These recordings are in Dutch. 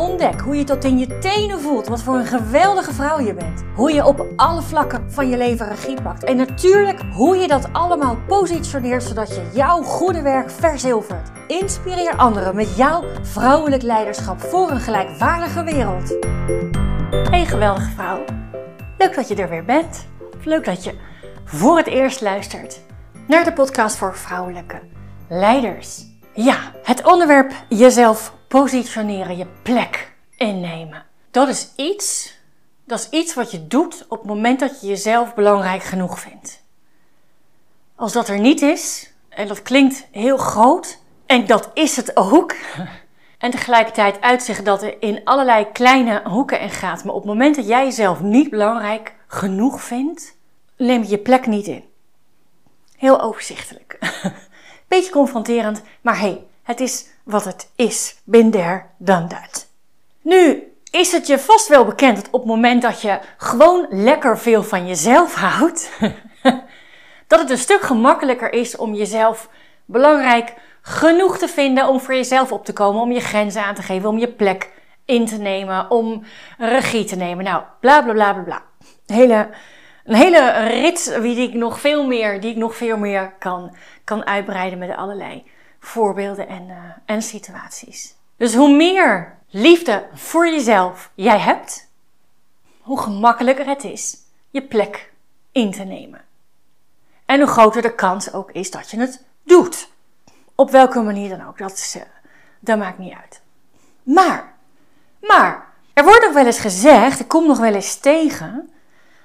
Ontdek hoe je tot in je tenen voelt wat voor een geweldige vrouw je bent. Hoe je op alle vlakken van je leven regie pakt. En natuurlijk hoe je dat allemaal positioneert zodat je jouw goede werk verzilvert. Inspireer anderen met jouw vrouwelijk leiderschap voor een gelijkwaardige wereld. Hey geweldige vrouw. Leuk dat je er weer bent. Leuk dat je voor het eerst luistert naar de podcast voor vrouwelijke leiders. Ja, het onderwerp jezelf positioneren, je plek innemen. Dat is iets, dat is iets wat je doet op het moment dat je jezelf belangrijk genoeg vindt. Als dat er niet is, en dat klinkt heel groot, en dat is het ook, en tegelijkertijd uitzicht dat er in allerlei kleine hoeken en gaat, maar op het moment dat jij jezelf niet belangrijk genoeg vindt, neem je je plek niet in. Heel overzichtelijk. Beetje confronterend, maar hey, het is wat het is. Bin done that. Nu is het je vast wel bekend dat op het moment dat je gewoon lekker veel van jezelf houdt, dat het een stuk gemakkelijker is om jezelf belangrijk genoeg te vinden om voor jezelf op te komen, om je grenzen aan te geven, om je plek in te nemen, om regie te nemen. Nou, bla bla bla bla bla. Hele, een hele rit die ik nog veel meer, die ik nog veel meer kan, kan uitbreiden met allerlei voorbeelden en, uh, en situaties. Dus hoe meer liefde voor jezelf jij hebt, hoe gemakkelijker het is je plek in te nemen. En hoe groter de kans ook is dat je het doet. Op welke manier dan ook, dat, is, uh, dat maakt niet uit. Maar, maar, er wordt ook wel eens gezegd, ik kom nog wel eens tegen,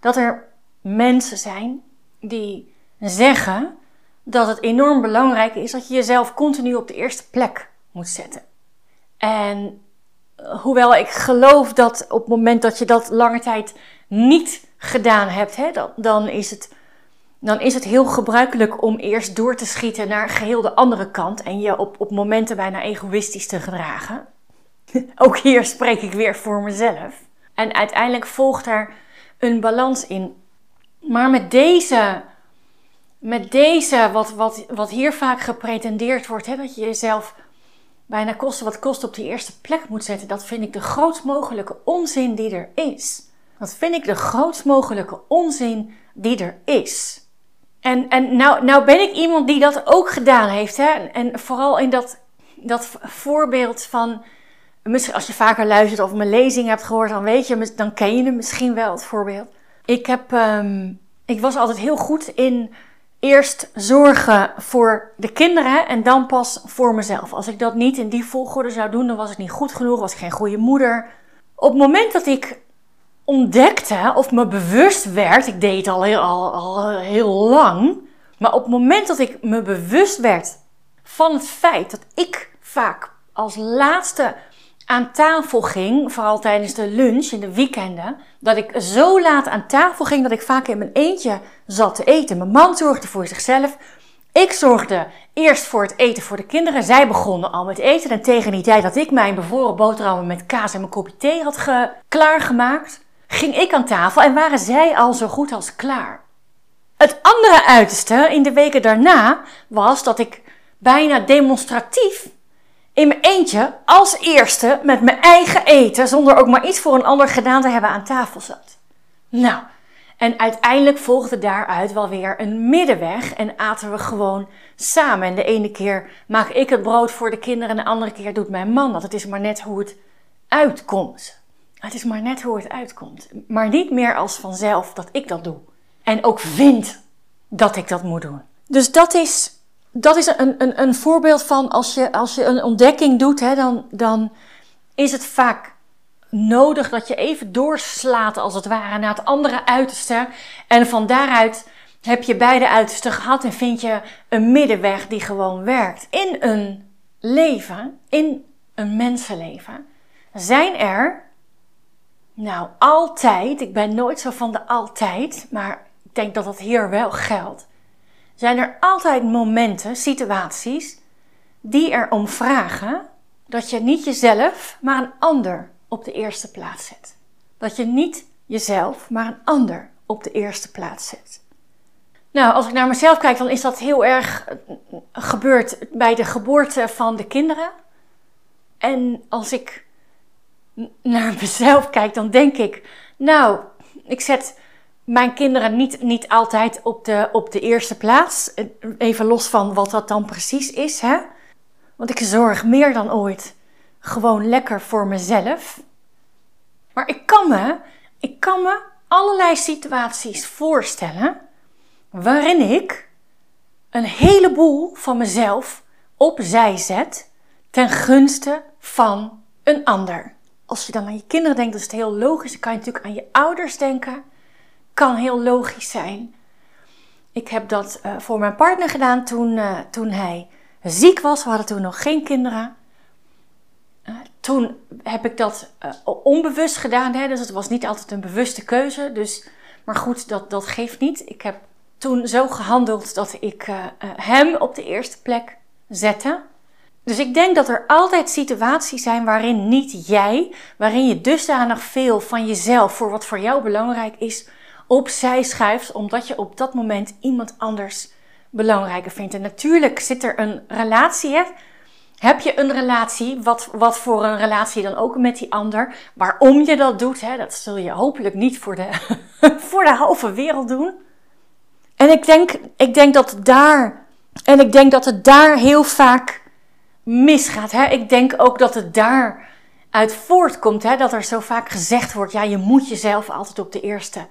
dat er mensen zijn die zeggen dat het enorm belangrijk is dat je jezelf continu op de eerste plek moet zetten. En eh, hoewel ik geloof dat op het moment dat je dat lange tijd niet gedaan hebt, hè, dan, dan, is het, dan is het heel gebruikelijk om eerst door te schieten naar geheel de andere kant en je op, op momenten bijna egoïstisch te gedragen. Ook hier spreek ik weer voor mezelf. En uiteindelijk volgt er een balans in. Maar met deze met deze, wat, wat, wat hier vaak gepretendeerd wordt, hè, dat je jezelf bijna kosten wat kost op die eerste plek moet zetten, dat vind ik de grootst mogelijke onzin die er is. Dat vind ik de grootst mogelijke onzin die er is. En, en nou, nou ben ik iemand die dat ook gedaan heeft. Hè? En vooral in dat, dat voorbeeld van. Misschien als je vaker luistert of mijn lezing hebt gehoord, dan weet je, dan ken je hem misschien wel, het voorbeeld. Ik, heb, um, ik was altijd heel goed in eerst zorgen voor de kinderen en dan pas voor mezelf. Als ik dat niet in die volgorde zou doen, dan was ik niet goed genoeg, was ik geen goede moeder. Op het moment dat ik ontdekte of me bewust werd, ik deed het al heel, al, al heel lang, maar op het moment dat ik me bewust werd van het feit dat ik vaak als laatste aan tafel ging, vooral tijdens de lunch in de weekenden, dat ik zo laat aan tafel ging dat ik vaak in mijn eentje zat te eten. Mijn man zorgde voor zichzelf. Ik zorgde eerst voor het eten voor de kinderen. Zij begonnen al met eten. En tegen die tijd dat ik mijn bevoren boterhammen met kaas en mijn kopje thee had ge klaargemaakt, ging ik aan tafel en waren zij al zo goed als klaar. Het andere uiterste in de weken daarna was dat ik bijna demonstratief in mijn eentje als eerste met mijn eigen eten, zonder ook maar iets voor een ander gedaan te hebben, aan tafel zat. Nou, en uiteindelijk volgde daaruit wel weer een middenweg en aten we gewoon samen. En de ene keer maak ik het brood voor de kinderen en de andere keer doet mijn man dat. Het is maar net hoe het uitkomt. Het is maar net hoe het uitkomt. Maar niet meer als vanzelf dat ik dat doe. En ook vind dat ik dat moet doen. Dus dat is dat is een, een, een voorbeeld van als je, als je een ontdekking doet, hè, dan, dan is het vaak nodig dat je even doorslaat, als het ware, naar het andere uiterste. En van daaruit heb je beide uitersten gehad en vind je een middenweg die gewoon werkt. In een leven, in een mensenleven, zijn er, nou altijd, ik ben nooit zo van de altijd, maar ik denk dat dat hier wel geldt zijn er altijd momenten, situaties, die erom vragen dat je niet jezelf, maar een ander op de eerste plaats zet. Dat je niet jezelf, maar een ander op de eerste plaats zet. Nou, als ik naar mezelf kijk, dan is dat heel erg eh, gebeurd bij de geboorte van de kinderen. En als ik naar mezelf kijk, dan denk ik, nou, ik zet mijn kinderen niet, niet altijd op de, op de eerste plaats. Even los van wat dat dan precies is, hè. Want ik zorg meer dan ooit gewoon lekker voor mezelf. Maar ik kan me, ik kan me allerlei situaties voorstellen waarin ik een heleboel van mezelf opzij zet ten gunste van een ander. Als je dan aan je kinderen denkt, is het heel logisch. Dan kan je natuurlijk aan je ouders denken. Kan heel logisch zijn. Ik heb dat uh, voor mijn partner gedaan toen, uh, toen hij ziek was. We hadden toen nog geen kinderen. Uh, toen heb ik dat onbewust gedaan. Hè? Dus het was niet altijd een bewuste keuze. Dus, maar goed, dat, dat geeft niet. Ik heb toen zo gehandeld dat ik hem op de eerste plek zette. Dus ik denk dat er altijd situaties zijn waarin niet jij, waarin je dusdanig veel van jezelf voor wat voor jou belangrijk is, opzij schuift, omdat je op dat moment iemand anders belangrijker vindt. En natuurlijk zit er een relatie. Hè? Heb je een relatie, wat, wat voor een relatie dan ook met die ander, waarom je dat doet, hè? dat zul je hopelijk niet voor de, voor de halve wereld doen. En ik denk, ik denk dat daar, en ik denk dat het daar heel vaak misgaat. Hè? Ik denk ook dat het daar uit voortkomt. Hè? Dat er zo vaak gezegd wordt: ja, je moet jezelf altijd op de eerste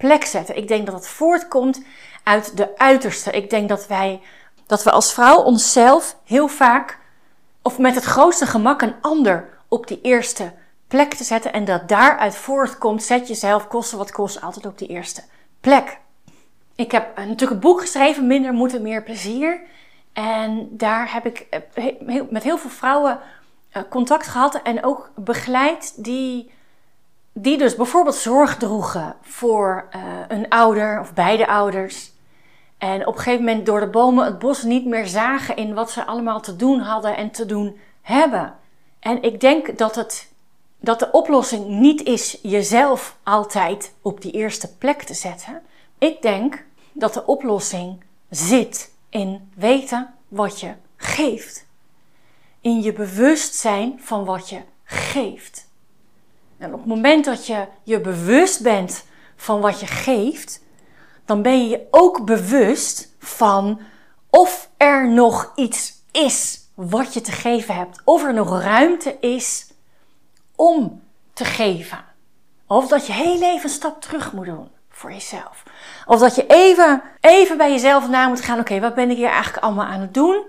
plek zetten. Ik denk dat het voortkomt uit de uiterste. Ik denk dat wij, dat we als vrouw onszelf heel vaak, of met het grootste gemak, een ander op die eerste plek te zetten. En dat daaruit voortkomt: zet jezelf, kosten wat kost, altijd op die eerste plek. Ik heb natuurlijk een boek geschreven, Minder moeten, meer plezier. En daar heb ik eh, met heel veel vrouwen eh, contact gehad en ook begeleid die, die dus bijvoorbeeld zorg droegen voor uh, een ouder of beide ouders. En op een gegeven moment door de bomen het bos niet meer zagen in wat ze allemaal te doen hadden en te doen hebben. En ik denk dat, het, dat de oplossing niet is jezelf altijd op die eerste plek te zetten. Ik denk dat de oplossing zit in weten wat je geeft. In je bewustzijn van wat je geeft. En op het moment dat je je bewust bent van wat je geeft, dan ben je je ook bewust van of er nog iets is wat je te geven hebt. Of er nog ruimte is om te geven. Of dat je heel even een stap terug moet doen voor jezelf. Of dat je even, even bij jezelf na moet gaan. Oké, wat ben ik hier eigenlijk allemaal aan het doen?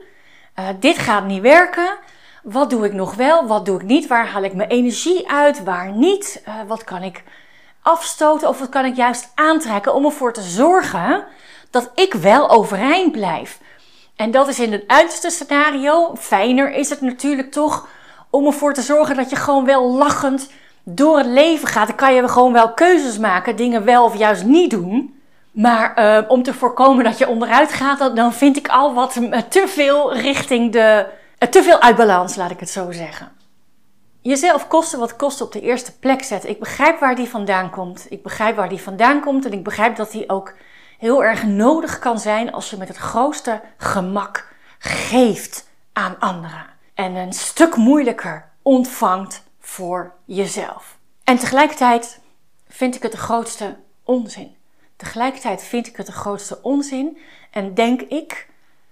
Uh, dit gaat niet werken. Wat doe ik nog wel? Wat doe ik niet? Waar haal ik mijn energie uit? Waar niet? Uh, wat kan ik afstoten? Of wat kan ik juist aantrekken om ervoor te zorgen dat ik wel overeind blijf? En dat is in het uiterste scenario. Fijner is het natuurlijk toch om ervoor te zorgen dat je gewoon wel lachend door het leven gaat, dan kan je gewoon wel keuzes maken, dingen wel of juist niet doen. Maar uh, om te voorkomen dat je onderuit gaat, dan vind ik al wat te veel richting de. Uh, te veel uit balans, laat ik het zo zeggen. Jezelf kosten wat kost op de eerste plek zetten. Ik begrijp waar die vandaan komt. Ik begrijp waar die vandaan komt en ik begrijp dat die ook heel erg nodig kan zijn als je met het grootste gemak geeft aan anderen. En een stuk moeilijker ontvangt voor jezelf. En tegelijkertijd vind ik het de grootste onzin. Tegelijkertijd vind ik het de grootste onzin en denk ik,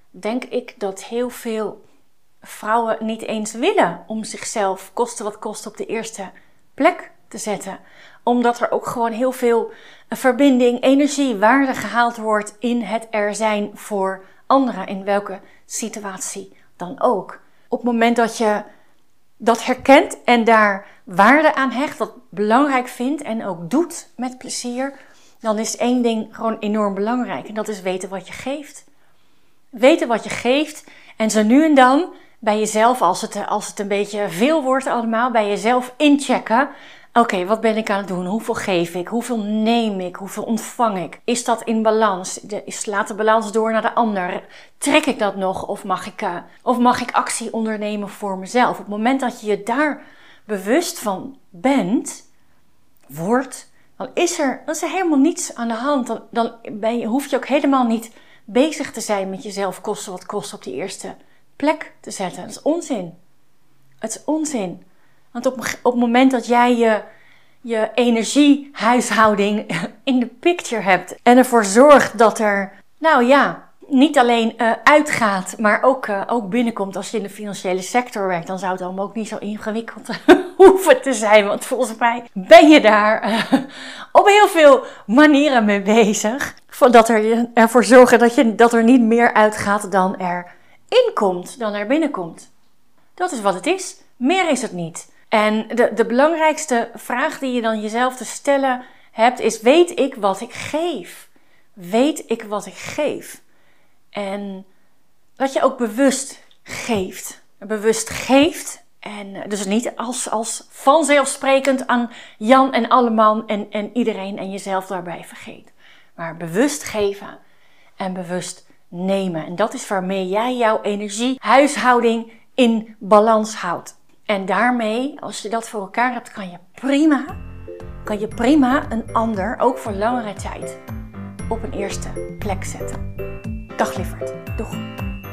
denk ik dat heel veel vrouwen niet eens willen om zichzelf koste wat kost op de eerste plek te zetten. Omdat er ook gewoon heel veel verbinding, energie, waarde gehaald wordt in het er zijn voor anderen, in welke situatie dan ook. Op het moment dat je dat herkent en daar waarde aan hecht, dat belangrijk vindt en ook doet met plezier, dan is één ding gewoon enorm belangrijk. En dat is weten wat je geeft. Weten wat je geeft en zo nu en dan bij jezelf, als het, als het een beetje veel wordt allemaal, bij jezelf inchecken. Oké, wat ben ik aan het doen? Hoeveel geef ik? Hoeveel neem ik? Hoeveel ontvang ik? Is dat in balans? De, slaat de balans door naar de ander? Trek ik dat nog? Of mag ik, uh, of mag ik actie ondernemen voor mezelf? Op het moment dat je je daar bewust van bent, wordt, dan is er, dan is er helemaal niets aan de hand. Dan, dan ben je, hoef je ook helemaal niet bezig te zijn met jezelf kosten wat kost op die eerste plek te zetten. Dat is onzin. Het is onzin. Want op, op het moment dat jij je, je energiehuishouding in de picture hebt en ervoor zorgt dat er, nou ja, niet alleen uh, uitgaat, maar ook, uh, ook binnenkomt als je in de financiële sector werkt, dan zou het allemaal ook niet zo ingewikkeld hoeven te zijn. Want volgens mij ben je daar uh, op heel veel manieren mee bezig. Dat er ervoor zorgen dat, je, dat er niet meer uitgaat dan er inkomt, dan er binnenkomt. Dat is wat het is. Meer is het niet. En de, de belangrijkste vraag die je dan jezelf te stellen hebt is: weet ik wat ik geef? Weet ik wat ik geef? En dat je ook bewust geeft. Bewust geeft. En dus niet als, als vanzelfsprekend aan Jan en Alleman en, en iedereen en jezelf daarbij vergeet. Maar bewust geven en bewust nemen. En dat is waarmee jij jouw energie, huishouding in balans houdt. En daarmee, als je dat voor elkaar hebt, kan je prima, kan je prima een ander, ook voor langere tijd, op een eerste plek zetten. Dag lieverd. Doeg.